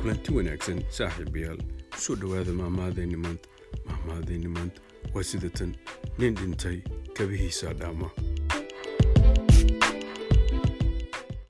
kulanti wanaagsan saaxiibayaal ku soo dhowaada mahmaadayni maanta mahmaadayni maanta waa sidatan nin dhintay kabihiisaa dhaama.